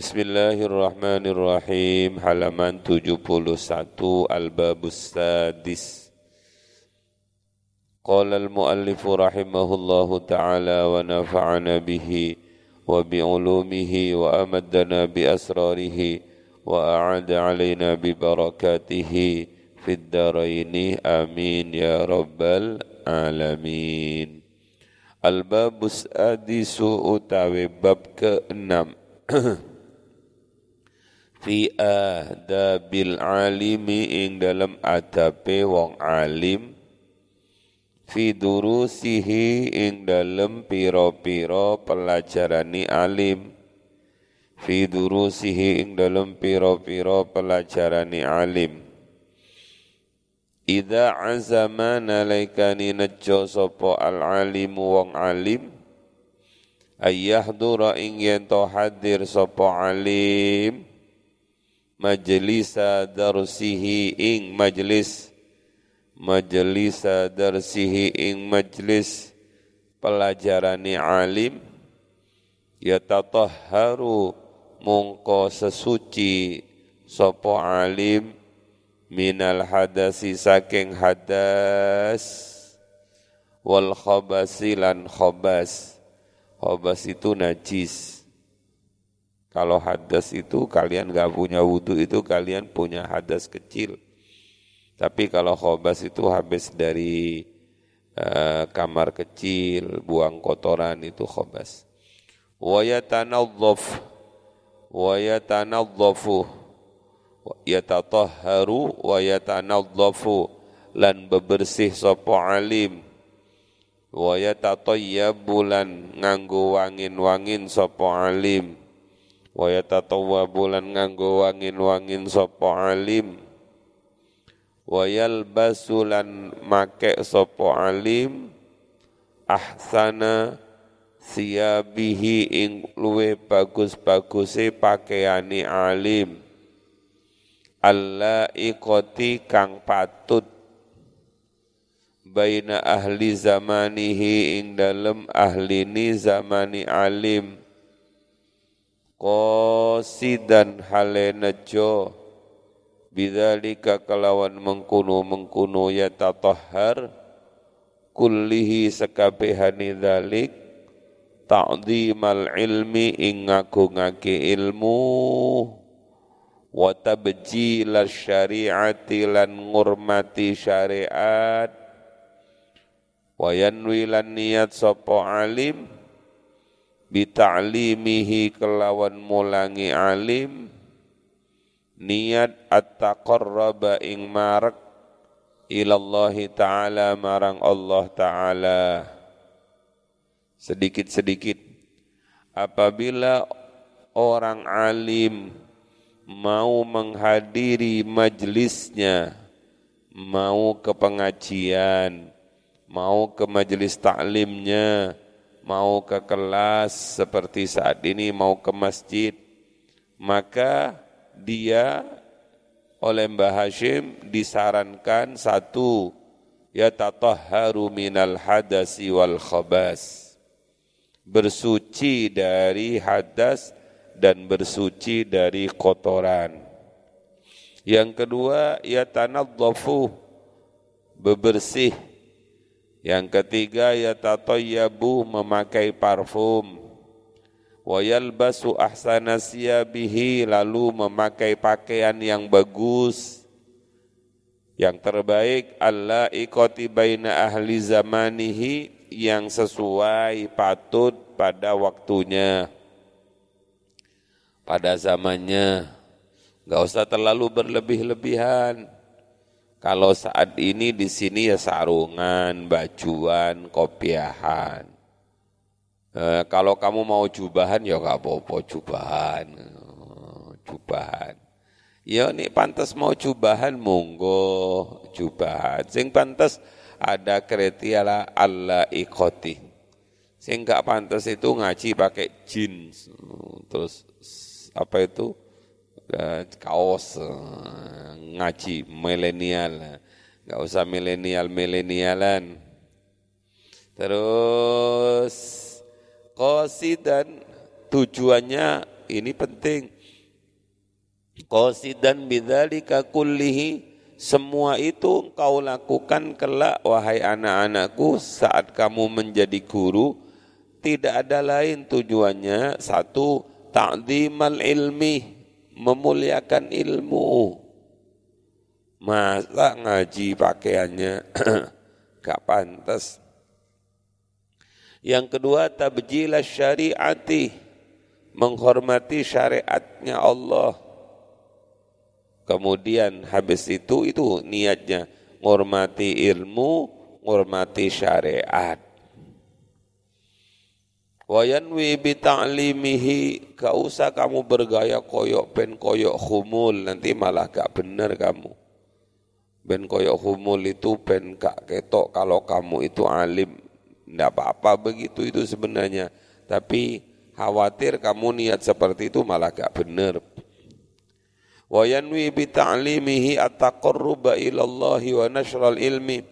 Bismillahirrahmanirrahim. Halaman 71 Al-Babus Sadis. Qala al-muallifu rahimahullahu ta'ala wa nafa'ana bihi wa bi'ulumihi wa amaddana bi asrarihi wa a'ada alaina bi barakatihi fid daraini. Amin ya rabbal alamin. Al-Babus Adisu utawi bab ke-6 fi adabil alimi ing dalam adabe wong alim. Fi durusihi ing dalam piro-piro pelajarani alim. Fi durusihi ing dalam piro-piro pelajarani alim. Ida azama nalaikani nejo sopo al-alimu wong alim Ayyahdura ing yento hadir sopo alim majlisa darsihi ing majlis. Majlisa darsihi ing majlis. Pelajarani alim. Yatatahharu mongko sesuci sopo alim. Minal hadasi saking hadas. Wal khabasi lan khabas. Khabas itu najis kalau hadas itu kalian gak punya wudhu itu kalian punya hadas kecil. Tapi kalau khobas itu habis dari uh, kamar kecil, buang kotoran itu khobas. Wa yatanadhaf wa yatanadhafu yatatahharu wa yatanadhafu lan bebersih sapa alim wa yatatayyabu lan nganggo wangin-wangin sapa alim wa yatatawwabu lan nganggo wangin-wangin sapa alim. Wa yalbasu lan make sapa alim. Ahsana siyabihi ing luwe bagus-baguse pakaiani alim. Alla ikoti kang patut. Baina ahli zamanihi ing dalem ahli ni zamani alim qasidan hale nejo bidzalika kalawan mengkuno mengkuno ya tatahhar kullihi sekabehani dzalik ta'dhimal ilmi ing ngagungake ilmu. Wa tabjil syariati lan ngurmati syariat. Wa yanwi niat sapa alim bita'limihi kelawan mulangi alim. Niat at-taqarraba ing marek. Ilallahi ta'ala marang Allah ta'ala. Sedikit-sedikit. Apabila orang alim mau menghadiri majlisnya mau ke pengajian mau ke majelis taklimnya mau ke kelas seperti saat ini mau ke masjid, maka dia oleh Mbah Hashim disarankan satu, ya tatahharu minal hadasi wal khabas. Bersuci dari hadas dan bersuci dari kotoran. Yang kedua, ya tanadzafu, bebersih yang ketiga ya tatayyabu memakai parfum. Wa yalbasu ahsana siyabihi lalu memakai pakaian yang bagus. Yang terbaik Allah ikoti baina ahli zamanihi yang sesuai patut pada waktunya. Pada zamannya. Gak usah terlalu berlebih-lebihan kalau saat ini di sini ya sarungan, bajuan, kopiahan. E, kalau kamu mau jubahan ya gak apa-apa jubahan. Jubahan. Ya ini pantas mau jubahan monggo jubahan. Sing pantas ada kriteria Allah ikoti. Sing gak pantas itu ngaji pakai jeans. Terus apa itu? Eh, kaos eh, ngaji milenial. Nggak usah milenial milenialan. Terus dan tujuannya ini penting. Qasidan bidzalika kullihi semua itu engkau lakukan kelak wahai anak-anakku saat kamu menjadi guru. Tidak ada lain tujuannya. Satu ta'zimal ilmi memuliakan ilmu. Masa ngaji pakaiannya gak pantas. Yang kedua tabjilah syariati. Menghormati syariatnya Allah. Kemudian habis itu itu niatnya. Ngormati ilmu, ngormati syariat. Wayanwi bi ta'limihi gak usah kamu bergaya koyok pen koyok humul nanti malah gak benar kamu. Ben koyok humul itu pen gak ketok kalau kamu itu alim. Tidak apa-apa begitu itu sebenarnya. Tapi khawatir kamu niat seperti itu malah gak benar wa yanwi bi ta'limihi at-taqarruba ila Allah wa nashral ilmi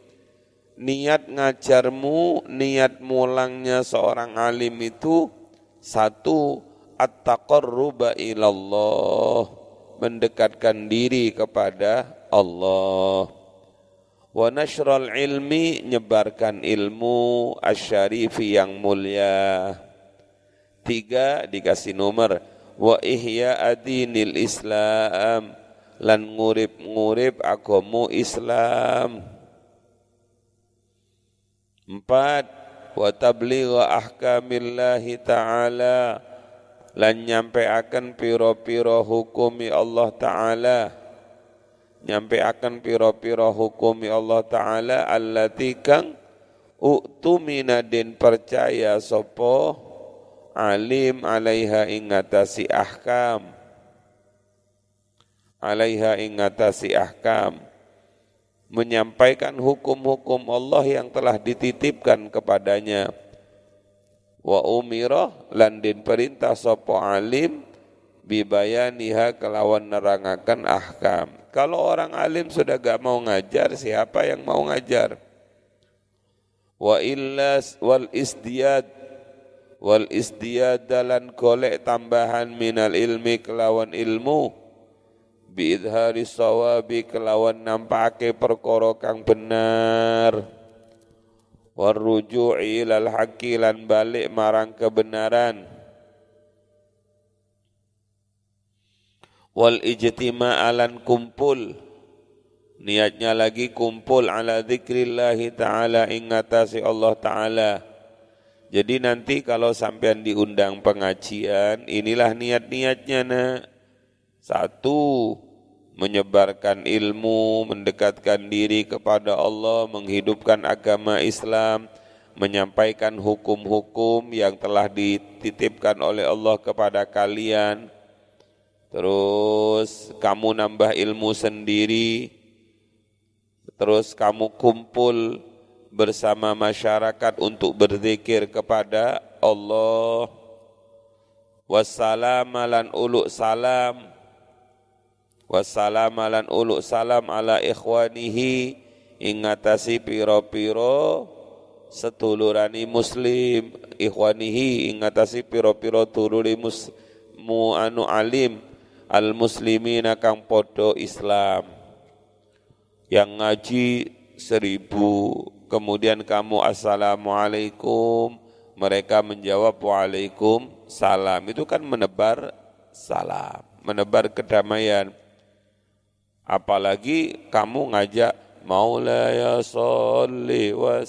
niat ngajarmu niat mulangnya seorang alim itu satu at-taqarruba ila Allah mendekatkan diri kepada Allah wa nashral ilmi nyebarkan ilmu asyarifi yang mulia tiga dikasih nomor wa ihya adinil Islam lan ngurip-ngurip agama Islam. Empat, wa tabligha ahkamillahi ta'ala lan nyampe akan piro-piro hukumi Allah Ta'ala. Nyampe akan piro-piro hukumi Allah Ta'ala allati kang uktumina din percaya sopo alim alaiha ingatasi ahkam. Alaiha ingatasi ahkam menyampaikan hukum-hukum Allah yang telah dititipkan kepadanya. Wa umirah landin perintah sopo alim bibayaniha kelawan nerangakan ahkam. Kalau orang alim sudah gak mau ngajar siapa yang mau ngajar? Wa illas wal isdiyad wal istiyadalan golek tambahan minal ilmi kelawan ilmu biidhari sawabi kelawan nampake perkara kang benar. Warruju'i ilal haqqi lan balik marang kebenaran. Wal ijtima'alan kumpul. Niatnya lagi kumpul ala zikrillahi ta'ala ingatasi Allah ta'ala. Jadi nanti kalau sampean diundang pengajian, inilah niat-niatnya nak. Satu, menyebarkan ilmu, mendekatkan diri kepada Allah, menghidupkan agama Islam, menyampaikan hukum-hukum yang telah dititipkan oleh Allah kepada kalian. Terus kamu nambah ilmu sendiri, terus kamu kumpul bersama masyarakat untuk berzikir kepada Allah. Wassalamu uluk salam wassalamu uluk salam ala ikhwanihi ingatasi piro-piro setulurani muslim ikhwanihi ingatasi piro-piro tuluri musmu anu alim al muslimina kang podo Islam yang ngaji seribu kemudian kamu assalamualaikum, mereka menjawab waalaikum salam. Itu kan menebar salam, menebar kedamaian. Apalagi kamu ngajak Maulaya salli wa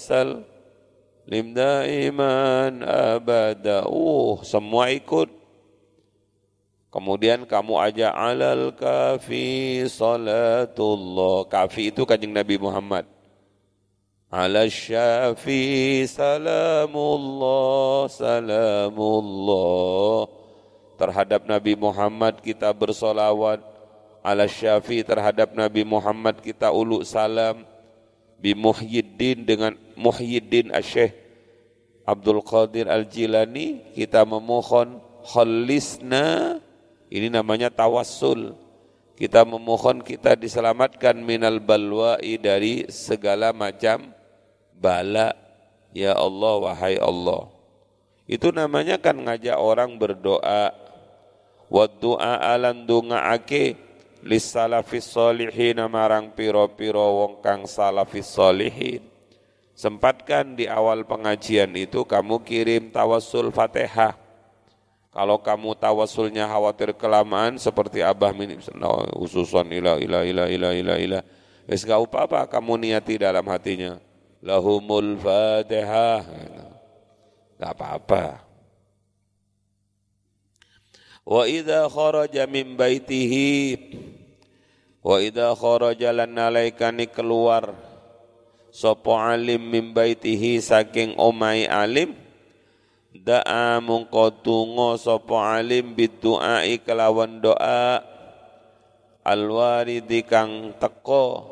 limda iman abada. Uh, semua ikut. Kemudian kamu ajak alal kafi salatullah. Kafi itu kanjeng Nabi Muhammad. Ala syafi salamullah salamullah. Terhadap Nabi Muhammad kita bersolawat ala syafi terhadap Nabi Muhammad kita ulu salam bi Muhyiddin dengan Muhyiddin Asyih Abdul Qadir Al-Jilani kita memohon khalisna ini namanya tawassul. Kita memohon kita diselamatkan minal balwa'i dari segala macam bala. Ya Allah wahai Allah. Itu namanya kan ngajak orang berdoa. Wa du'a alan dungaake lis salafis solihin marang piro-piro wong kang salafis solihin. Sempatkan di awal pengajian itu kamu kirim tawassul Fatihah. Kalau kamu tawasulnya khawatir kelamaan seperti Abah minim ususan ila ila ila ila ila ila. Wis gak apa-apa kamu niati dalam hatinya. Lahumul Fatihah. Gak apa-apa wa idza kharaja min baitihi wa idza kharaja lan nalaikani keluar. Sapa alim min baitihi saking omai alim da'a mungko tungo sapa alim bidu'ai kelawan doa. Alwaridi kang teko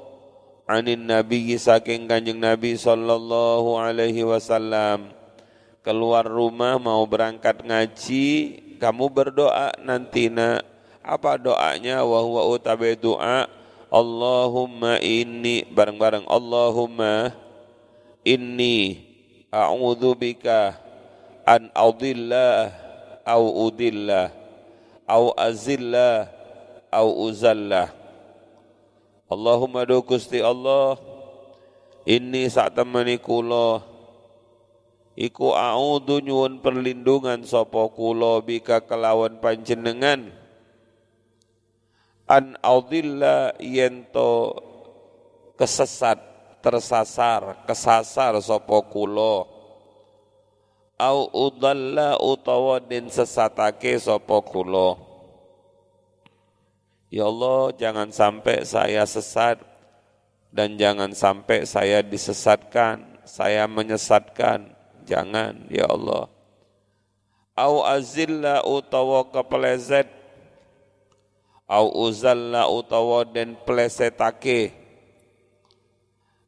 anin nabi saking kanjeng nabi sallallahu alaihi wasallam. Keluar rumah mau berangkat ngaji kamu berdoa nanti nak. Apa doanya? Wa huwa utabe doa Allahumma inni bareng-bareng Allahumma inni a'udzubika an audillah au udillah au azillah au uzallah. Allahumma do Gusti Allah inni sak temani kula iku a'udzu nyuwun perlindungan sapa kula bika kelawan panjenengan. An audilla yento kesesat tersasar kesasar sapa kula. Au udalla utawa den sesatake sapa kula. Ya Allah jangan sampai saya sesat dan jangan sampai saya disesatkan saya menyesatkan Jangan ya Allah. Au azilla utawa kepleset. Au uzalla utawa den plesetake.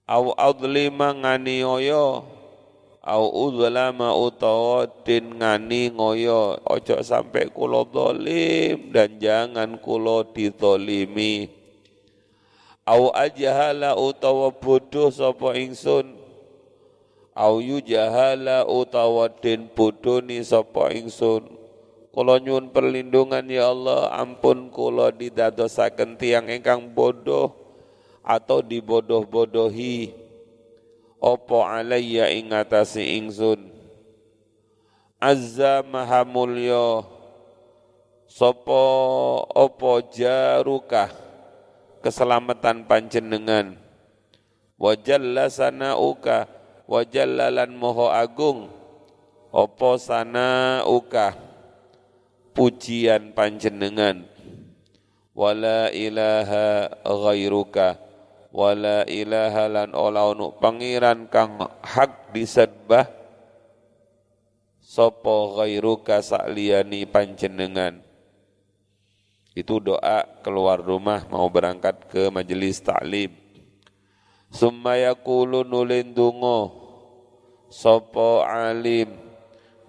Au adlima nganiaya au udlama utawa den ngani ngoyo. Ojo sampai kulo dolim dan jangan kulo ditolimi. Au ajahala utawa bodoh sapa ingsun au jahala utawa den bodoni sapa ingsun. Kula nyuwun perlindungan ya Allah. Ampun kula didadosaken tiang ingkang bodoh atau dibodoh-bodohi. Opo alayya ing atase ingsun? Azza maha mulya. Sapa opo jarukah keselamatan panjenengan? Wa jalla sanauka wa jallalan moho agung. Opo sana uka? Pujian panjenengan. Wala ilaha ghairuka. Wala ilaha lan ola unu pangiran kang hak disedbah sopo ghairuka sakliyani panjenengan. Itu doa keluar rumah mau berangkat ke majelis taklim. Summa yaqulu Sopo alim.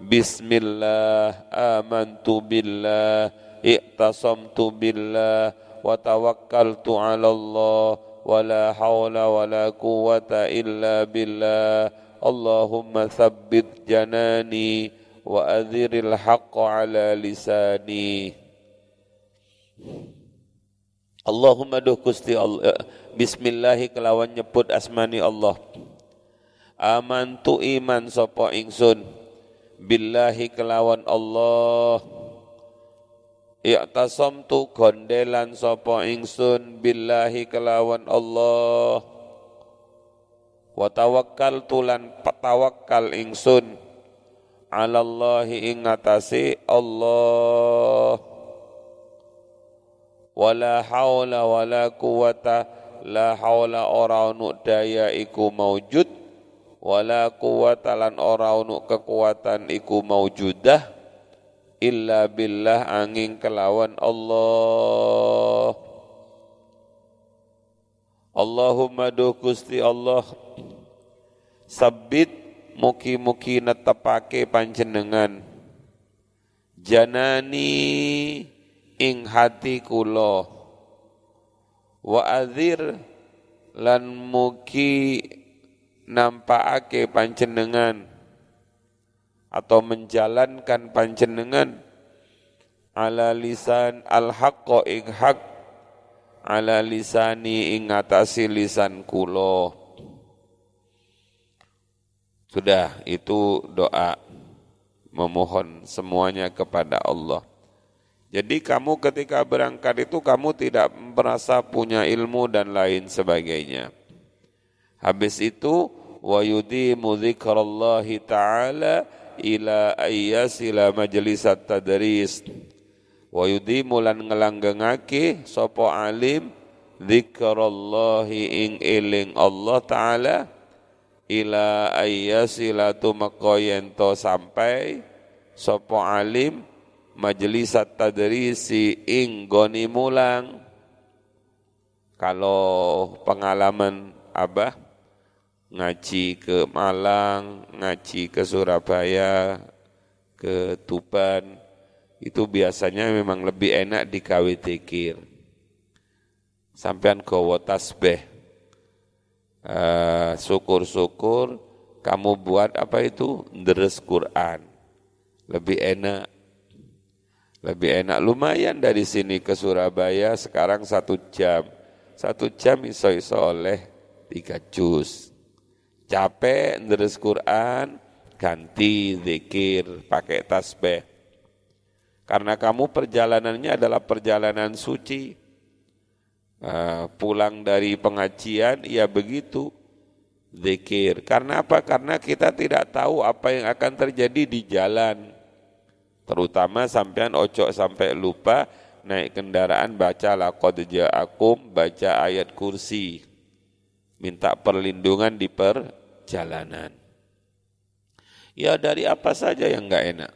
Bismillah amantu billah Iktasamtu billah Wa tawakkaltu ala Allah Wa la hawla wa la quwata illa billah. Allahumma thabbit janani Wa adhiril haqqa ala lisani. Allahumma duh kusti Allah Bismillahi kelawan nyebut asmani Allah amantu iman sapa ingsun. Billahi kelawan Allah. I'tasamtu gondelan sapa ingsun. Billahi kelawan Allah. Wa tawakkaltu lan tawakkal ingsun. Ala Allahi ing Allah. Wala haula wala quwata la haula ora ono daya iku maujud wala quwata lan ora ono kekuatan iku maujudah illa billah angin kelawan Allah. Allahumma do Gusti Allah. Sabit muki-muki netepake panjenengan. Janani ing hati kula. Wa adzir lan muki nampakake panjenengan atau menjalankan panjenengan ala lisan al-haqqa ing haq ala lisani ing ngatasi lisan kulo sudah itu doa. Memohon semuanya kepada Allah. Jadi kamu ketika berangkat itu kamu tidak merasa punya ilmu dan lain sebagainya habis itu wa yudimu dzikrallahi ta'ala ila ayyasila majlisat tadris. Wa yudimu lan ngelanggengake sapa alim dzikrallahi ing eling Allah taala ila ayyasila tumaqayen sampai. Sapa alim majlisat tadrisi ing goni mulang. Kalau pengalaman abah ngaji ke Malang, ngaji ke Surabaya, ke Tuban, itu biasanya memang lebih enak di KW Tekir. Sampean gowo tasbih. Uh, syukur-syukur kamu buat apa itu? Deres Quran. Lebih enak. Lebih enak. Lumayan dari sini ke Surabaya sekarang satu jam. Satu jam iso-iso oleh tiga juz. Capek deres Quran, ganti zikir, pakai tasbih karena kamu perjalanannya adalah perjalanan suci. Uh, pulang dari pengajian, ya begitu. Zikir. Karena apa? Karena kita tidak tahu apa yang akan terjadi di jalan. Terutama sampean ocok sampai lupa naik kendaraan baca laqad ja'akum, baca ayat kursi. Minta perlindungan di perjalanan. Ya dari apa saja yang enggak enak.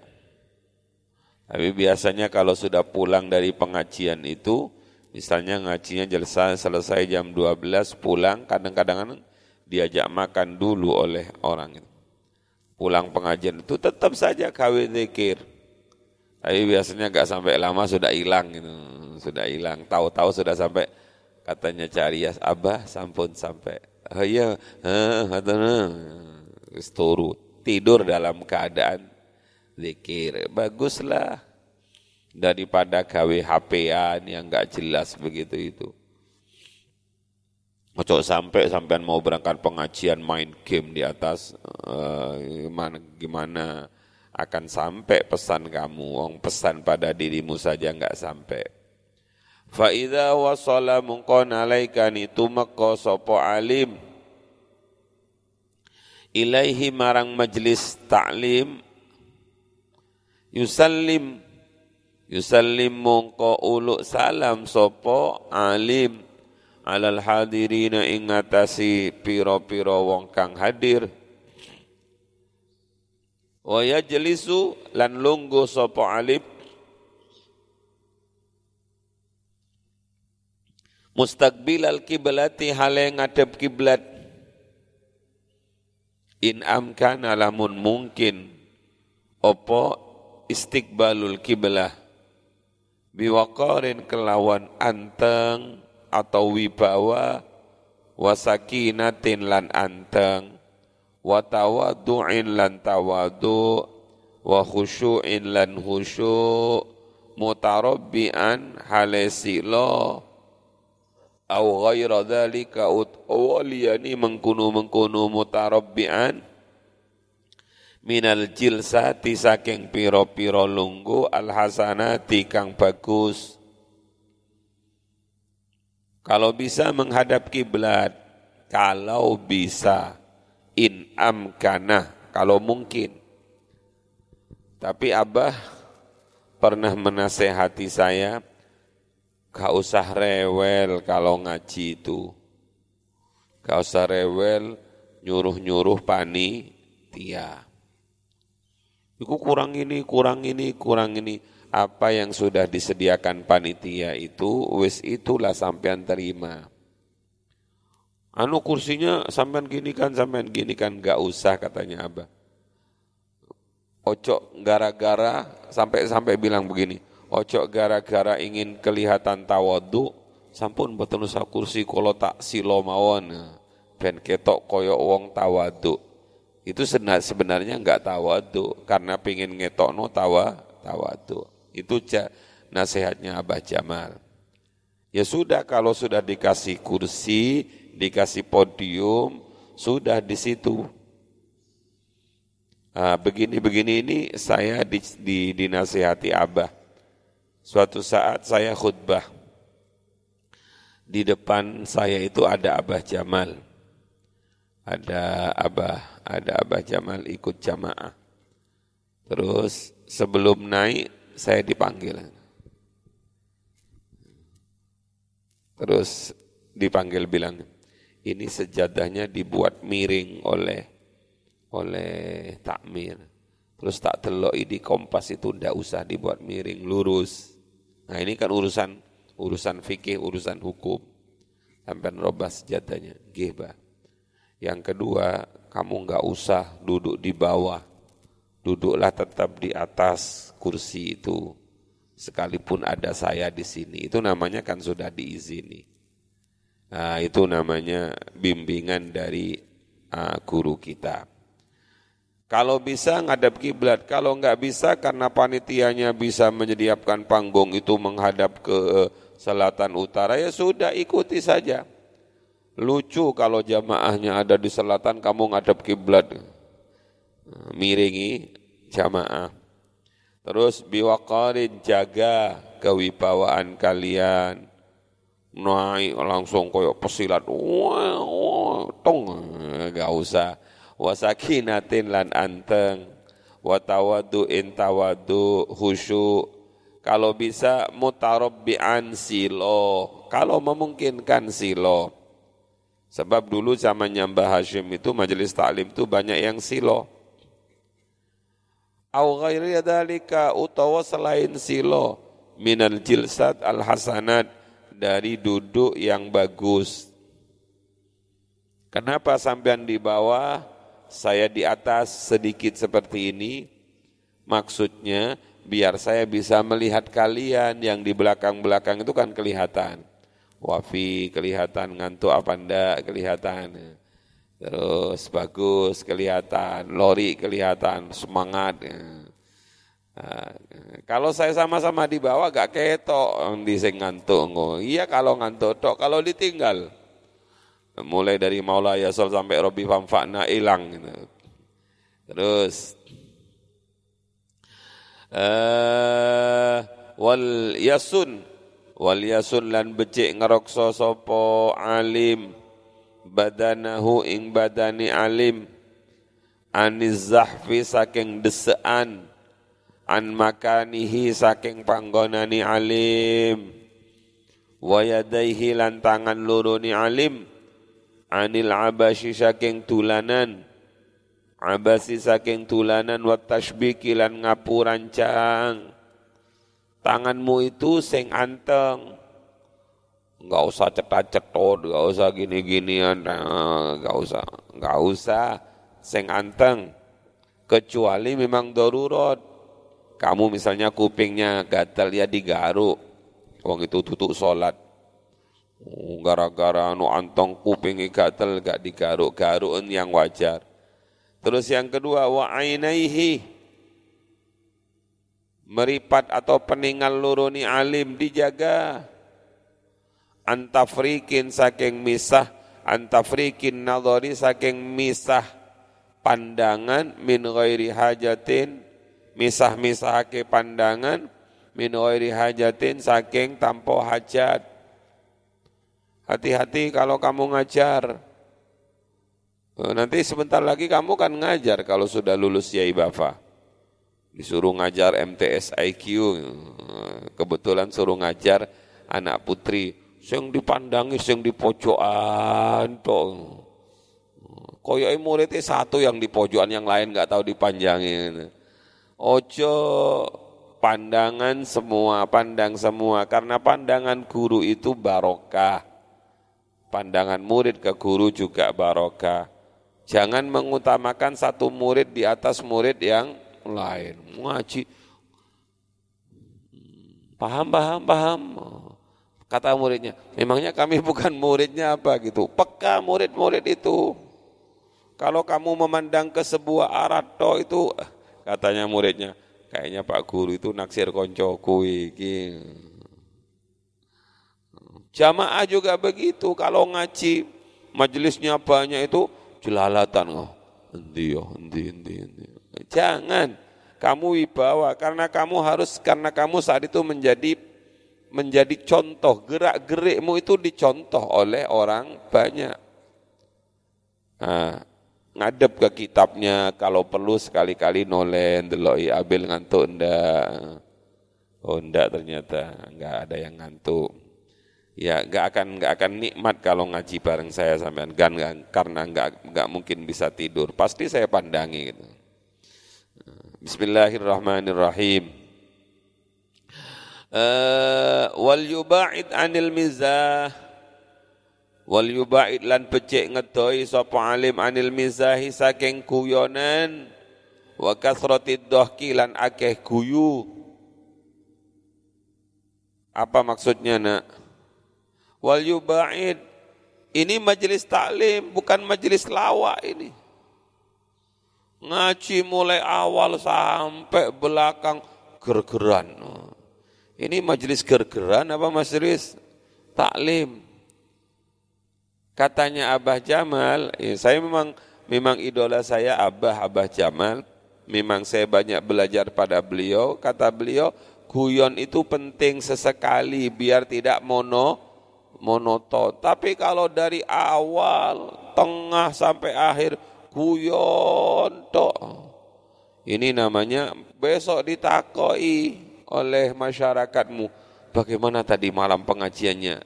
Tapi biasanya kalau sudah pulang dari pengajian itu, misalnya ngajinya selesai, selesai jam 12, pulang, kadang-kadang diajak makan dulu oleh orang itu. Pulang pengajian itu tetap saja kawin zikir. Tapi biasanya gak sampai lama sudah hilang gitu. Sudah hilang, tahu-tahu sudah sampai katanya cari ya abah sampun sampai. Iya, eh, tidur dalam keadaan zikir. Baguslah daripada gawe HP-an yang enggak jelas begitu itu. Mocok sampai sampean mau berangkat pengajian main game di atas uh, gimana gimana akan sampai pesan kamu wong pesan pada dirimu saja enggak sampai fa idza wasala mungkon alaikan itu maka sapa alim. Ilaihi marang majlis ta'lim. Yusallim yusallim mongko uluk salam sopo alim. Alal hadirina ingatasi piro-piro wong kang hadir. Wa yajlisu lan lunggu sopo alim mustaqbil al kiblati hale ngadep kiblat. In amkana lamun mungkin opo istiqbalul kiblah biwaqarin kelawan anteng atau wibawa wasakinatin lan anteng wa tawaddu'in lan tawadu wa khusyu'in lan khusyu' mutarabbian halesilo au ghaira dhalika ut awliyani mengkunu mengkunu mutarabbian. Minal jilsati saking piro-piro lunggu al hasanati kang bagus. Kalau bisa menghadap kiblat kalau bisa. In amkana kalau mungkin. Tapi abah pernah menasehati saya gak usah rewel kalau ngaji itu gak usah rewel nyuruh-nyuruh pani tia Iku kurang ini, kurang ini, kurang ini. Apa yang sudah disediakan panitia itu, wis itulah sampean terima. Anu kursinya sampean gini kan, sampean gini kan, gak usah katanya Abah. Ocok gara-gara sampai sampai bilang begini, ocok gara-gara ingin kelihatan tawadu, sampun betul kursi kalau tak silo mawon, ben ketok koyok wong tawadu itu sebenarnya enggak tawadu karena pingin ngetokno tawa tawadu Itu nasihatnya Abah Jamal. Ya sudah kalau sudah dikasih kursi, dikasih podium, sudah di situ. Nah, begini-begini ini saya di, di, dinasihati Abah. Suatu saat saya khutbah. Di depan saya itu ada Abah Jamal. Ada Abah, ada Abah Jamal ikut jamaah. Terus sebelum naik saya dipanggil. Terus dipanggil bilang, ini sejadahnya dibuat miring oleh oleh takmir. Terus tak telok di kompas itu ndak usah dibuat miring, lurus. Nah ini kan urusan urusan fikih, urusan hukum. Sampai robah sejadahnya, gihba. Yang kedua, kamu nggak usah duduk di bawah. Duduklah tetap di atas kursi itu sekalipun ada saya di sini. Itu namanya kan sudah diizini. Nah, itu namanya bimbingan dari uh, guru kita. Kalau bisa ngadap kiblat, kalau nggak bisa karena panitianya bisa menyediakan panggung itu menghadap ke uh, selatan utara ya sudah ikuti saja. Lucu kalau jamaahnya ada di selatan kamu ngadap kiblat. Miringi jamaah. Terus biwakarin jaga kewibawaan kalian. Naik langsung koyok pesilat. Wah, wah, tong. Gak usah. Wasakinatin lan anteng. Watawadu'in tawadu husyu. Kalau bisa mutarabbi'an silo. Kalau memungkinkan silo. Sebab dulu zaman Mbah Hashim itu majelis taklim itu banyak yang silo au ghairi dzalika utawa selain silo minal jilsat al hasanat dari duduk yang bagus. Kenapa sampean di bawah, saya di atas sedikit seperti ini? Maksudnya biar saya bisa melihat kalian yang di belakang-belakang itu kan kelihatan. Wafi kelihatan, ngantuk apa ndak kelihatan. Terus bagus kelihatan, lori kelihatan, semangat. Nah, kalau saya sama-sama di bawah gak ketok di sing ngantuk. Iya kalau ngantuk kalau ditinggal. Mulai dari Maula Yasol sampai Robi Famfakna hilang gitu. Terus. Uh, wal yasun. Wal yasun lan becik ngerokso sopo alim. Badanahu ing badani alim. Aniz zahfi saking desean an makanihi saking panggonani alim. Wa lan tangan luruni alim anil abasi saking tulanan abasi saking tulanan wa tashbiki lan ngapurancang tanganmu itu sing anteng nggak usah cetat-cetot, nggak usah gini-ginian, nah, nggak usah, nggak usah seng anteng. Kecuali memang darurat. Kamu misalnya kupingnya gatal ya digaruk. Wong itu tutup sholat. Oh, gara-gara nu antong kupingnya gatal gak digaruk-garuk yang wajar. Terus yang kedua wa ainaihi meripat atau peninggal luruni alim dijaga antafrikin saking misah antafrikin nadhari saking misah pandangan min ghairi hajatin misah-misahake pandangan min ghairi hajatin saking tanpa hajat hati-hati kalau kamu ngajar eh, nanti sebentar lagi kamu kan ngajar kalau sudah lulus Yai Bafa disuruh ngajar MTS IQ eh, kebetulan suruh ngajar anak putri sing dipandangi sing di pojokan tok. Koyoke muridnya satu yang di pojokan yang lain nggak tahu dipanjangin. Ojo pandangan semua, pandang semua karena pandangan guru itu barokah. Pandangan murid ke guru juga barokah. Jangan mengutamakan satu murid di atas murid yang lain. Ngaji paham paham paham Kata muridnya, memangnya kami bukan muridnya apa gitu. Peka murid-murid itu. Kalau kamu memandang ke sebuah arah itu, katanya muridnya, kayaknya Pak Guru itu naksir konco iki. Jamaah juga begitu, kalau ngaji majelisnya banyak itu jelalatan. Oh, endi yo, endi, endi. Jangan, kamu wibawa, karena kamu harus, karena kamu saat itu menjadi menjadi contoh, gerak-gerikmu itu dicontoh oleh orang banyak. Nah, ngadep ke kitabnya, kalau perlu sekali-kali nolen, deloi abil ngantuk ndak. Oh ndak ternyata, enggak ada yang ngantuk ya nggak akan nggak akan nikmat kalau ngaji bareng saya sampean. Gan karena nggak nggak mungkin bisa tidur. Pasti saya pandangi gitu. Bismillahirrahmanirrahim. Uh, wal yuba'id anil mizah. Wal yuba'id lan becik ngedoi sapa alim anil mizahi saking guyonan. Wa kasratid dhahki lan akeh guyu. Apa maksudnya nak wal yuba'id. Ini majelis taklim, bukan majelis lawak ini. Ngaji mulai awal sampai belakang gergeran. Ini majelis gergeran apa majelis taklim? Katanya Abah Jamal, ya saya memang memang idola saya Abah Abah Jamal. Memang saya banyak belajar pada beliau. Kata beliau, guyon itu penting sesekali biar tidak mono monoton. Tapi kalau dari awal, tengah sampai akhir guyon tok. Ini namanya besok ditakoi oleh masyarakatmu. Bagaimana tadi malam pengajiannya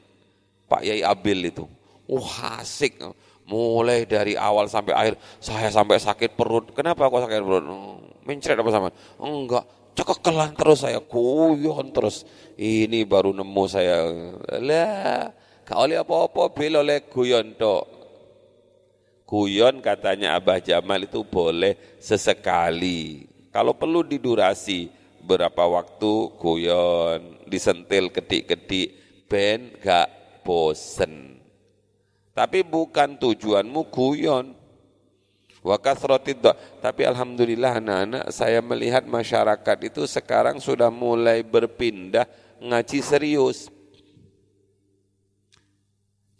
Pak Yai Abil itu? Wah asik. Mulai dari awal sampai akhir, saya sampai sakit perut. Kenapa kok sakit perut? Mencret apa sama? Enggak, cekekelan terus saya, guyon terus. Ini baru nemu saya. Lah, Gak oleh apa-apa bil oleh guyon tok. Guyon katanya Abah Jamal itu boleh sesekali. Kalau perlu didurasi berapa waktu guyon, disentil kedik-kedik ben gak bosen. Tapi bukan tujuanmu guyon. Wakas rotid Tapi alhamdulillah anak-anak saya melihat masyarakat itu sekarang sudah mulai berpindah ngaji serius.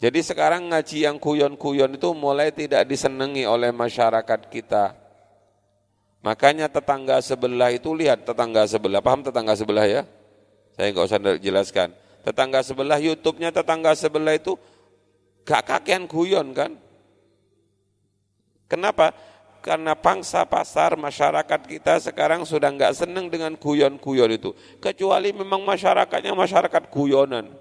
Jadi sekarang ngaji yang kuyon-kuyon itu mulai tidak disenangi oleh masyarakat kita. Makanya tetangga sebelah itu lihat tetangga sebelah, paham tetangga sebelah ya? Saya nggak usah jelaskan. Tetangga sebelah YouTube-nya tetangga sebelah itu gak kakean kuyon kan? Kenapa? Karena pangsa pasar masyarakat kita sekarang sudah nggak senang dengan kuyon-kuyon itu. Kecuali memang masyarakatnya masyarakat kuyonan.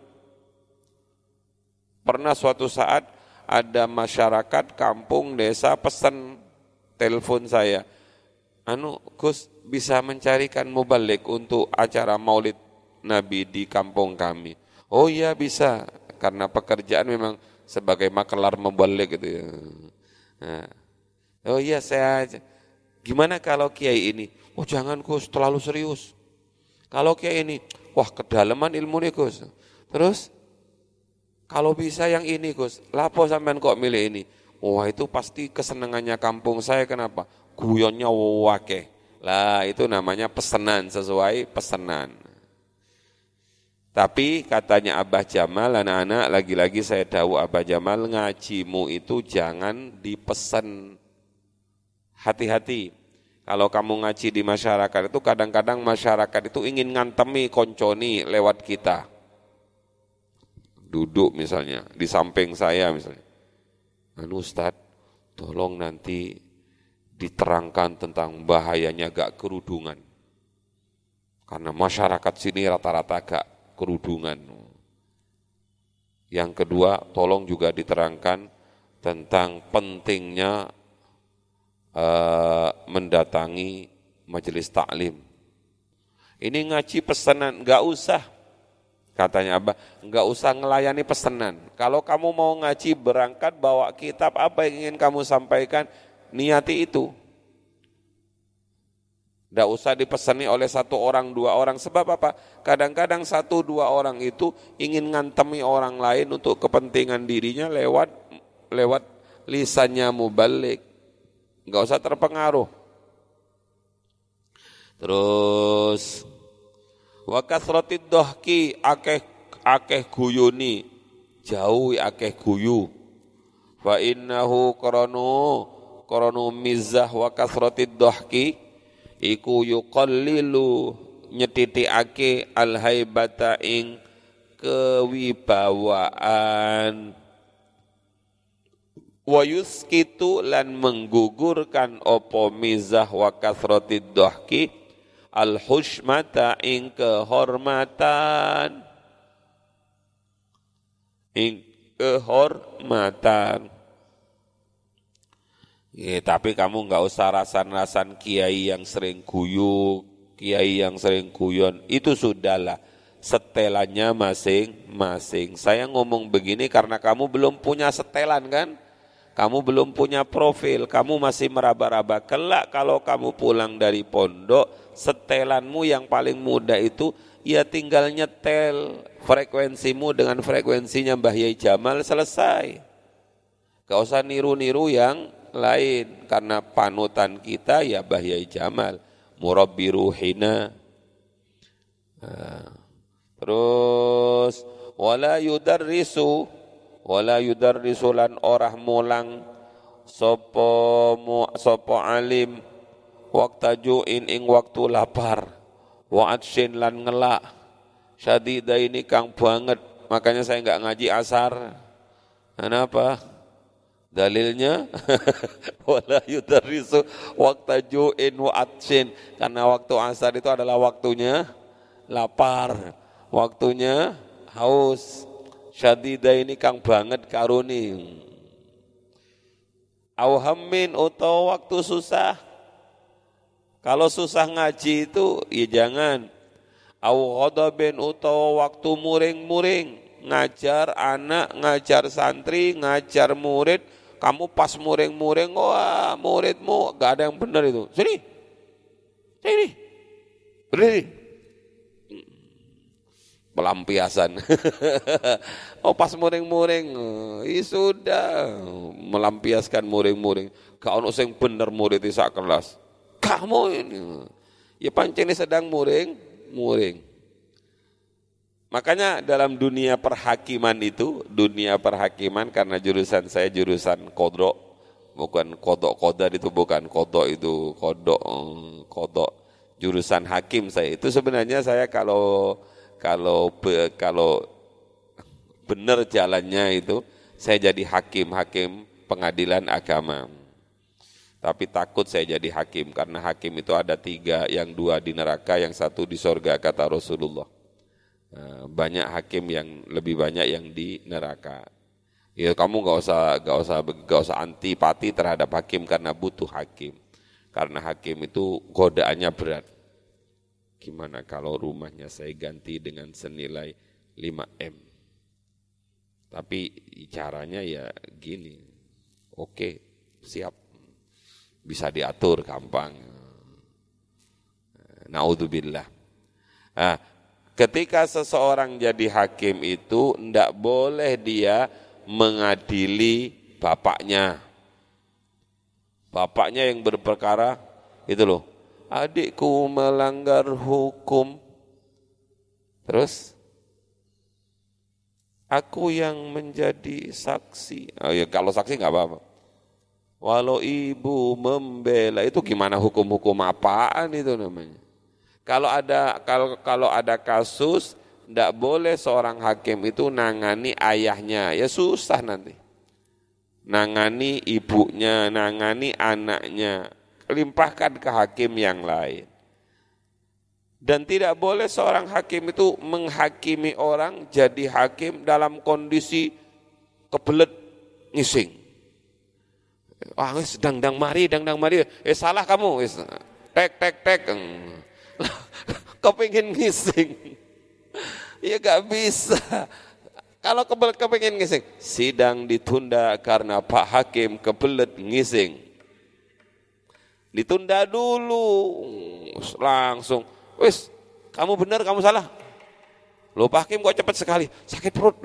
Pernah suatu saat ada masyarakat kampung desa pesan telepon saya. Anu Gus bisa mencarikan mubalik untuk acara maulid Nabi di kampung kami. Oh iya bisa, karena pekerjaan memang sebagai makelar mubalik gitu ya. Nah. Oh iya saya Gimana kalau kiai ini? Oh jangan Gus, terlalu serius. Kalau kiai ini, wah kedalaman ilmu nih Gus. Terus kalau bisa yang ini Gus, lapo sampean kok milih ini? Wah itu pasti kesenangannya kampung saya kenapa? Guyonnya wake. Lah itu namanya pesanan sesuai pesanan. Tapi katanya Abah Jamal, anak-anak lagi-lagi saya tahu Abah Jamal ngajimu itu jangan dipesan. Hati-hati. Kalau kamu ngaji di masyarakat itu kadang-kadang masyarakat itu ingin ngantemi konconi lewat kita duduk misalnya di samping saya misalnya. Anu Ustaz, tolong nanti diterangkan tentang bahayanya gak kerudungan. Karena masyarakat sini rata-rata gak kerudungan. Yang kedua, tolong juga diterangkan tentang pentingnya uh, mendatangi majelis taklim. Ini ngaji pesanan, gak usah Katanya Abah, enggak usah ngelayani pesanan. Kalau kamu mau ngaji berangkat bawa kitab apa yang ingin kamu sampaikan, niati itu. Enggak usah dipesani oleh satu orang, dua orang. Sebab apa? Kadang-kadang satu, dua orang itu ingin ngantemi orang lain untuk kepentingan dirinya lewat lewat lisannya mubalik. Enggak usah terpengaruh. Terus wa kasratid dohki akeh akeh guyuni. Jauh akeh guyu. Fa innahu qaranu qaranu mizah wa kasratid dohki. Iku yuqallilu nyetitikake al haibata ing kewibawaan. Wa yuskitu lan menggugurkan opo mizah wa kasratid dohki al hushmata ing kehormatan ing kehormatan Ya, tapi kamu nggak usah rasan-rasan kiai yang sering guyu, kiai yang sering guyon, itu sudahlah setelannya masing-masing. Saya ngomong begini karena kamu belum punya setelan kan? Kamu belum punya profil, kamu masih meraba-raba. Kelak kalau kamu pulang dari pondok, setelanmu yang paling mudah itu ya tinggal nyetel frekuensimu dengan frekuensinya Mbah Yai Jamal selesai. Gak usah niru-niru yang lain karena panutan kita ya Mbah Yai Jamal, murabbi ruhina. Nah, terus wala yudarrisu wala yudarrisu lan orah mulang. Sopo mu, sopo alim. Waktu ju'in ing waktu lapar. Wa lan ngelak. Syadida ini kang banget. Makanya saya enggak ngaji asar. Kenapa? Dalilnya wala yudarisu waktu ju'in wa karena waktu asar itu adalah waktunya lapar. Waktunya haus syadida ini kang banget karuni auhammin atau waktu susah kalau susah ngaji itu ya jangan. Au ghadabin utawa waktu muring-muring ngajar anak, ngajar santri, ngajar murid, kamu pas muring-muring, wah muridmu gak ada yang benar itu. Sini, sini, berdiri. Pelampiasan. oh pas muring-muring, ya sudah melampiaskan muring-muring. Kau ono bener murid di kelas kamu ini. Ya pancen sedang muring, muring. Makanya dalam dunia perhakiman itu, dunia perhakiman karena jurusan saya jurusan kodok, bukan kodok kodar itu bukan kodok itu kodok kodok jurusan hakim saya itu sebenarnya saya kalau kalau kalau benar jalannya itu saya jadi hakim hakim pengadilan agama tapi takut saya jadi hakim karena hakim itu ada tiga, yang dua di neraka, yang satu di sorga kata Rasulullah. Eh, banyak hakim yang lebih banyak yang di neraka. Ya kamu gak usah gak usah gak usah antipati terhadap hakim karena butuh hakim. Karena hakim itu godaannya berat. Gimana kalau rumahnya saya ganti dengan senilai 5 M? Tapi caranya ya gini. Oke, siap bisa diatur gampang. Naudzubillah. Nah, ketika seseorang jadi hakim itu tidak boleh dia mengadili bapaknya. Bapaknya yang berperkara itu loh. Adikku melanggar hukum. Terus aku yang menjadi saksi. Oh ya kalau saksi nggak apa-apa. Walau ibu membela itu gimana hukum-hukum apaan itu namanya? Kalau ada kalau kalau ada kasus tidak boleh seorang hakim itu nangani ayahnya, ya susah nanti. Nangani ibunya, nangani anaknya, limpahkan ke hakim yang lain. Dan tidak boleh seorang hakim itu menghakimi orang jadi hakim dalam kondisi kebelet ngising. Wah, wis dang-dang mari, dang-dang mari. Eh salah kamu. Tek tek tek. Kepingin ngising. Ya gak bisa. Kalau kebelet kepingin ngising, sidang ditunda karena Pak Hakim kebelet ngising. Ditunda dulu, langsung. Wis, kamu benar, kamu salah. Lupa Hakim kok cepat sekali, sakit perut.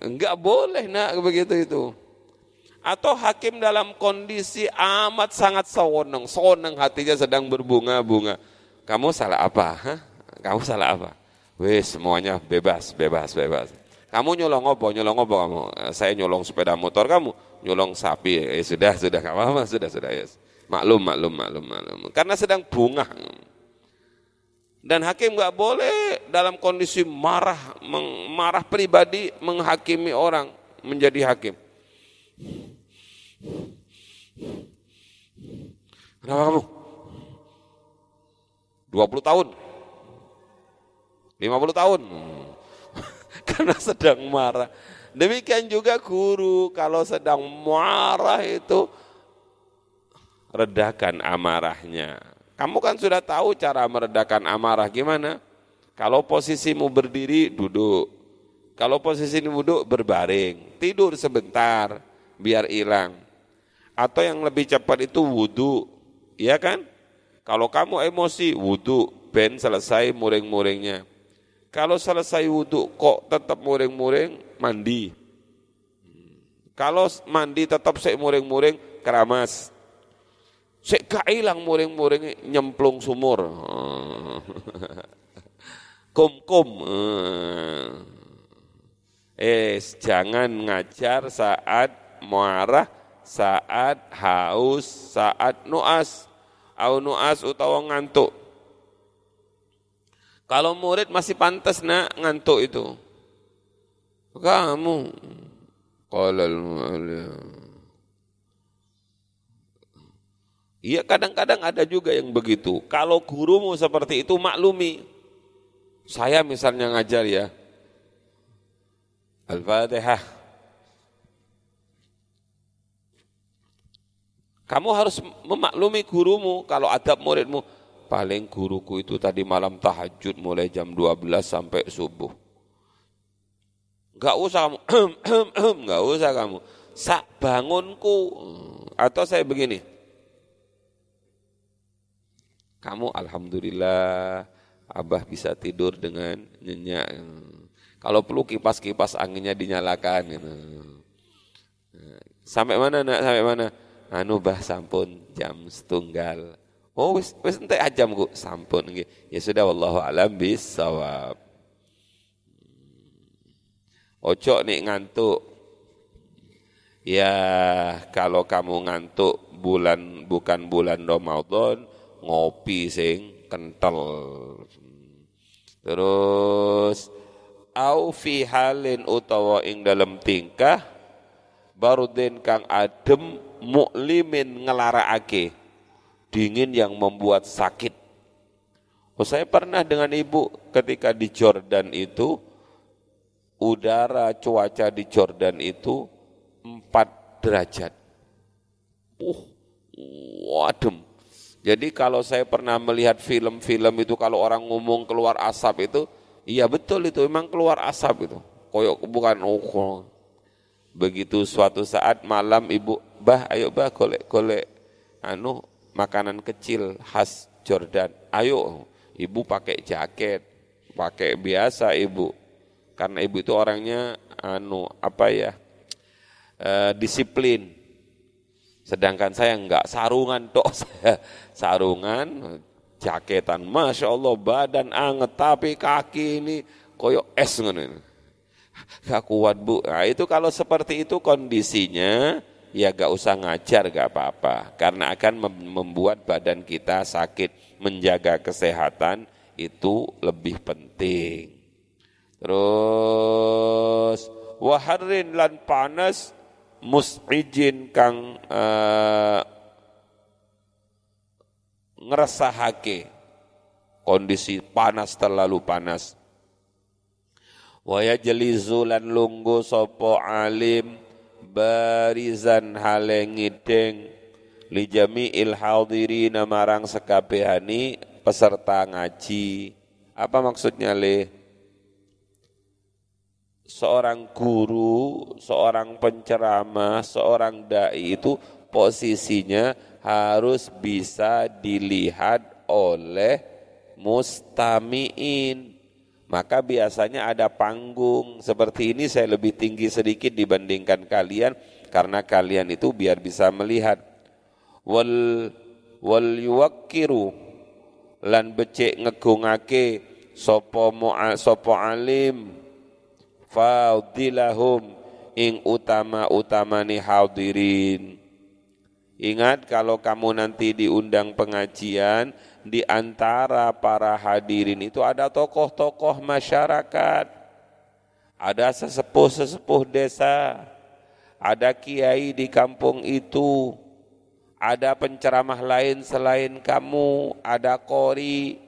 Enggak boleh nak begitu itu atau hakim dalam kondisi amat sangat sewenang, sewenang hatinya sedang berbunga-bunga. kamu salah apa? Hah? Kamu salah apa? Wes semuanya bebas, bebas, bebas. Kamu nyolong apa? Nyolong apa kamu? Saya nyolong sepeda motor kamu, nyolong sapi. Eh sudah, sudah, kamu apa, sudah, sudah, yes. Maklum, maklum, maklum, maklum. Karena sedang bunga. Dan hakim nggak boleh dalam kondisi marah, marah pribadi menghakimi orang menjadi hakim. Kenapa kamu? 20 tahun. 50 tahun. Karena sedang marah. Demikian juga guru kalau sedang marah itu redakan amarahnya. Kamu kan sudah tahu cara meredakan amarah gimana? Kalau posisimu berdiri, duduk. Kalau posisimu duduk, berbaring. Tidur sebentar, biar hilang. Atau yang lebih cepat itu wudhu, ya kan? Kalau kamu emosi, wudhu, ben selesai muring-muringnya. Kalau selesai wudhu kok tetap muring-muring, mandi. Kalau mandi tetap sek muring-muring, keramas. Sek gak ilang muring-muring nyemplung sumur. Kum-kum. Eh, jangan ngajar saat marah, saat haus, saat nuas au nuas utawa ngantuk. Kalau murid masih pantas nak ngantuk itu. Kamu qalal Iya kadang-kadang ada juga yang begitu. Kalau gurumu seperti itu maklumi. Saya misalnya ngajar ya. Al-Fatihah. Kamu harus memaklumi gurumu kalau adab muridmu. Paling guruku itu tadi malam tahajud mulai jam 12 sampai subuh. Enggak usah kamu, enggak usah kamu. Sak bangunku. Atau saya begini. Kamu Alhamdulillah Abah bisa tidur dengan nyenyak. Kalau perlu kipas-kipas anginnya dinyalakan. Gitu. Sampai mana nak? Sampai mana? anu bah sampun jam setunggal. Oh wis wis entek ajam ku sampun nggih. Ya sudah wallahu alam bisawab. Ojo nih ngantuk. Ya kalau kamu ngantuk bulan bukan bulan Ramadan ngopi sing kental. Terus au fi halin utawa ing dalam tingkah barudin kang adem muklimin ngelaraake dingin yang membuat sakit. Oh, saya pernah dengan ibu ketika di Jordan itu udara cuaca di Jordan itu 4 derajat. Uh, wadem. Jadi kalau saya pernah melihat film-film itu kalau orang ngomong keluar asap itu, iya betul itu memang keluar asap itu. Koyok bukan oh, Begitu suatu saat malam ibu, bah ayo bah golek-golek anu makanan kecil khas Jordan. Ayo, ibu pakai jaket, pakai biasa ibu. Karena ibu itu orangnya anu apa ya? E, disiplin. Sedangkan saya enggak sarungan tok saya sarungan jaketan. Masya Allah badan anget tapi kaki ini koyok es ngono gak kuat bu. Nah itu kalau seperti itu kondisinya ya gak usah ngajar gak apa-apa. Karena akan membuat badan kita sakit. Menjaga kesehatan itu lebih penting. Terus waharin lan panas mus'ijin kang uh, ngeresahake kondisi panas terlalu panas. Wa yajlizu lan lunggu sapa alim barizan halengideng li jami'il hadirina marang sekabehani peserta ngaji. Apa maksudnya le seorang guru seorang penceramah seorang dai itu posisinya harus bisa dilihat oleh mustamiin. Maka biasanya ada panggung. Seperti ini saya lebih tinggi sedikit dibandingkan kalian karena kalian itu biar bisa melihat. Wal wal yuwakkiru lan becik ngegungake sapa sapa alim fadilahum ing utama-utamani hadirin. Ingat kalau kamu nanti diundang pengajian, di antara para hadirin itu ada tokoh-tokoh masyarakat, ada sesepuh-sesepuh desa, ada kiai di kampung itu, ada penceramah lain selain kamu, ada kori,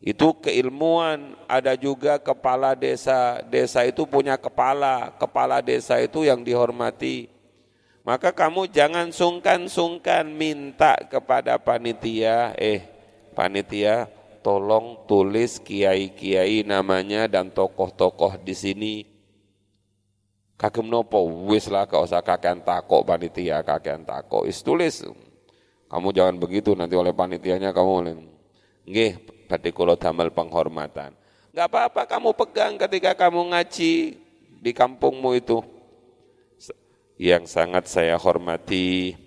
itu keilmuan, ada juga kepala desa, desa itu punya kepala, kepala desa itu yang dihormati. Maka kamu jangan sungkan-sungkan minta kepada panitia, eh panitia tolong tulis kiai-kiai namanya dan tokoh-tokoh di sini. Kagem nopo wis lah kau usah kakean takok panitia kakean takok is tulis. Kamu jangan begitu nanti oleh panitianya kamu nggih badhe kula damel penghormatan. Enggak apa-apa kamu pegang ketika kamu ngaji di kampungmu itu yang sangat saya hormati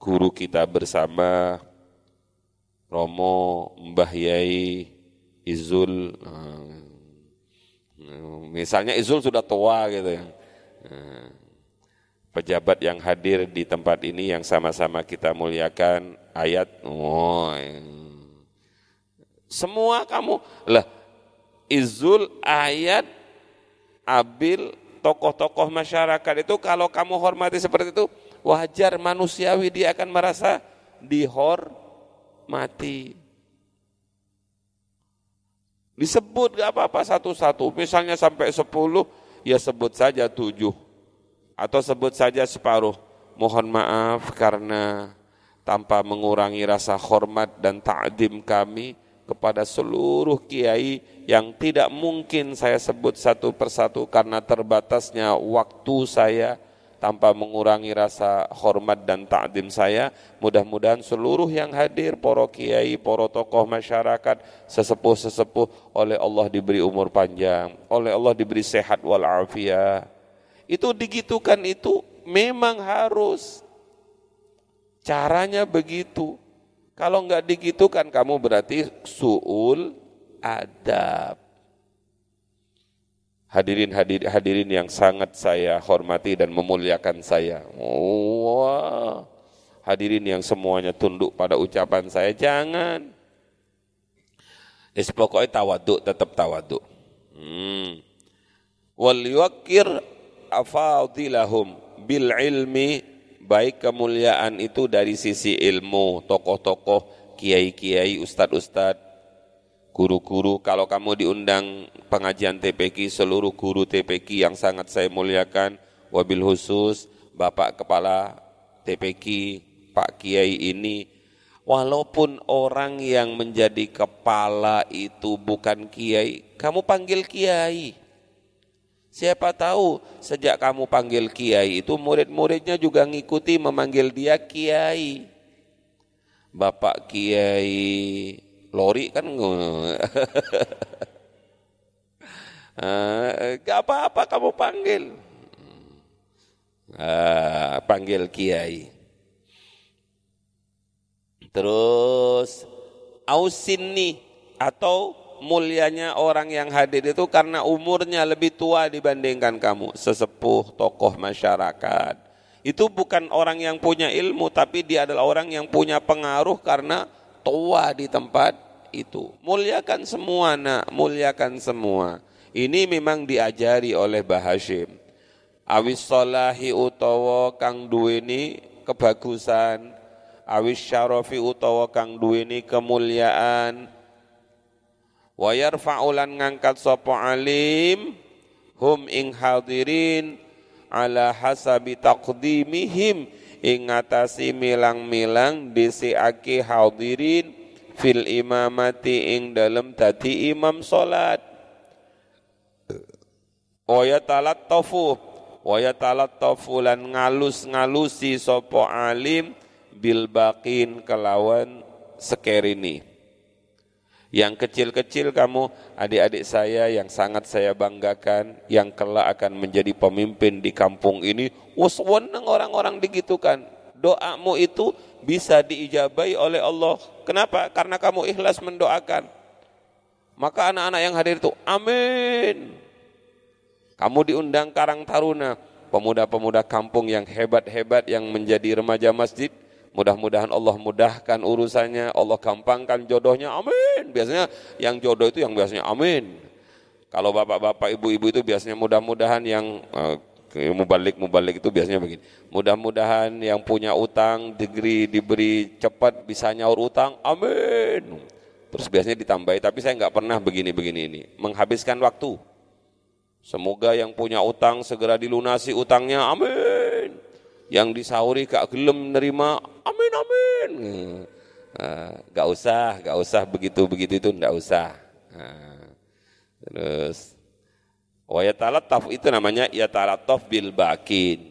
guru kita bersama Romo Mbah Yai Izul eh, misalnya Izul sudah tua gitu ya eh, pejabat yang hadir di tempat ini yang sama-sama kita muliakan ayat oh, semua kamu lah Izul ayat Abil tokoh-tokoh masyarakat itu kalau kamu hormati seperti itu, wajar manusiawi dia akan merasa dihormati. Disebut gak apa-apa satu-satu, misalnya sampai sepuluh, ya sebut saja tujuh. Atau sebut saja separuh. Mohon maaf karena tanpa mengurangi rasa hormat dan ta'dim kami, kepada seluruh kiai yang tidak mungkin saya sebut satu persatu karena terbatasnya waktu saya tanpa mengurangi rasa hormat dan ta'dim saya. Mudah-mudahan seluruh yang hadir, poro kiai, poro tokoh masyarakat, sesepuh-sesepuh oleh Allah diberi umur panjang, oleh Allah diberi sehat walafiat. Itu digitukan itu memang harus. Caranya begitu. Kalau enggak digitukan kamu berarti suul adab. Hadirin hadir, hadirin yang sangat saya hormati dan memuliakan saya. Wah, hadirin yang semuanya tunduk pada ucapan saya, jangan. Es pokoknya tawaduk, tetap tawaduk. Hmm. Wal yuakir afadilahum bil ilmi baik kemuliaan itu dari sisi ilmu, tokoh-tokoh, kiai-kiai, ustad-ustad, guru-guru. Kalau kamu diundang pengajian TPQ, seluruh guru TPQ yang sangat saya muliakan, wabil khusus, Bapak Kepala TPQ, Pak Kiai ini, walaupun orang yang menjadi kepala itu bukan kiai, kamu panggil kiai. Siapa tahu sejak kamu panggil kiai itu murid-muridnya juga ngikuti memanggil dia kiai. Bapak kiai lori kan eh, Gak apa-apa kamu panggil. Ah, panggil kiai. Terus ausini atau mulianya orang yang hadir itu karena umurnya lebih tua dibandingkan kamu, sesepuh, tokoh masyarakat. Itu bukan orang yang punya ilmu, tapi dia adalah orang yang punya pengaruh karena tua di tempat itu. Muliakan semua nak, muliakan semua. Ini memang diajari oleh Bahashim. Awis solahi utawa kang duweni kebagusan, awis syarafi utawa kang duweni kemuliaan, wa yarfa'ulan ngangkat sapa alim hum ing hadirin ala hasabi taqdimihim ing milang-milang disiake hadirin fil imamati ing dalam tadi imam salat. Wa yatalattafu wa yatalattafu lan ngalus-ngalusi sapa alim bil baqin kelawan sekerini yang kecil-kecil kamu, adik-adik saya yang sangat saya banggakan, yang kelak akan menjadi pemimpin di kampung ini, wasweneng orang-orang digitukan. Doamu itu bisa diijabai oleh Allah Kenapa? Karena kamu ikhlas mendoakan. Maka anak-anak yang hadir itu, amin. Kamu diundang Karang Taruna, pemuda-pemuda kampung yang hebat-hebat yang menjadi remaja masjid, mudah-mudahan Allah mudahkan urusannya, Allah gampangkan jodohnya, amin. Biasanya yang jodoh itu yang biasanya amin. Kalau bapak-bapak, ibu-ibu itu biasanya mudah-mudahan yang uh, mubalik-mubalik itu biasanya begini. Mudah-mudahan yang punya utang diberi diberi cepat bisa nyaur utang. Amin. Terus biasanya ditambahi, tapi saya nggak pernah begini-begini ini. Menghabiskan waktu. Semoga yang punya utang segera dilunasi utangnya. Amin. Yang disauri gak gelem nerima. Amin, amin. Nah, gak usah, gak usah begitu-begitu itu, nggak usah. Nah. Terus wa yatalattaf itu namanya yatalattaf bil bakin.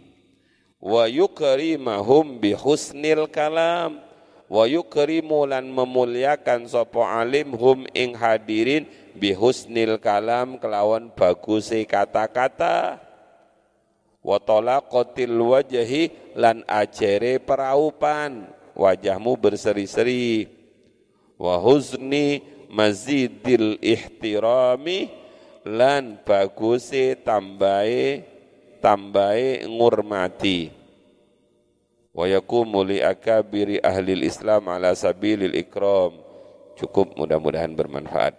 Wa yukrimahum bi husnil kalam. Wa yukrimu lan memuliakan sapa alim hum ing hadirin bi husnil kalam kelawan baguse kata-kata. Wa talaqatil wajhi lan ajere peraupan. Wajahmu berseri-seri. Wa huzni mazidil ihtirami lan baguse tambahe tambahe ngurmati. Wa yakumu li akabiri ahli islam ala sabilil ikram. Cukup mudah-mudahan bermanfaat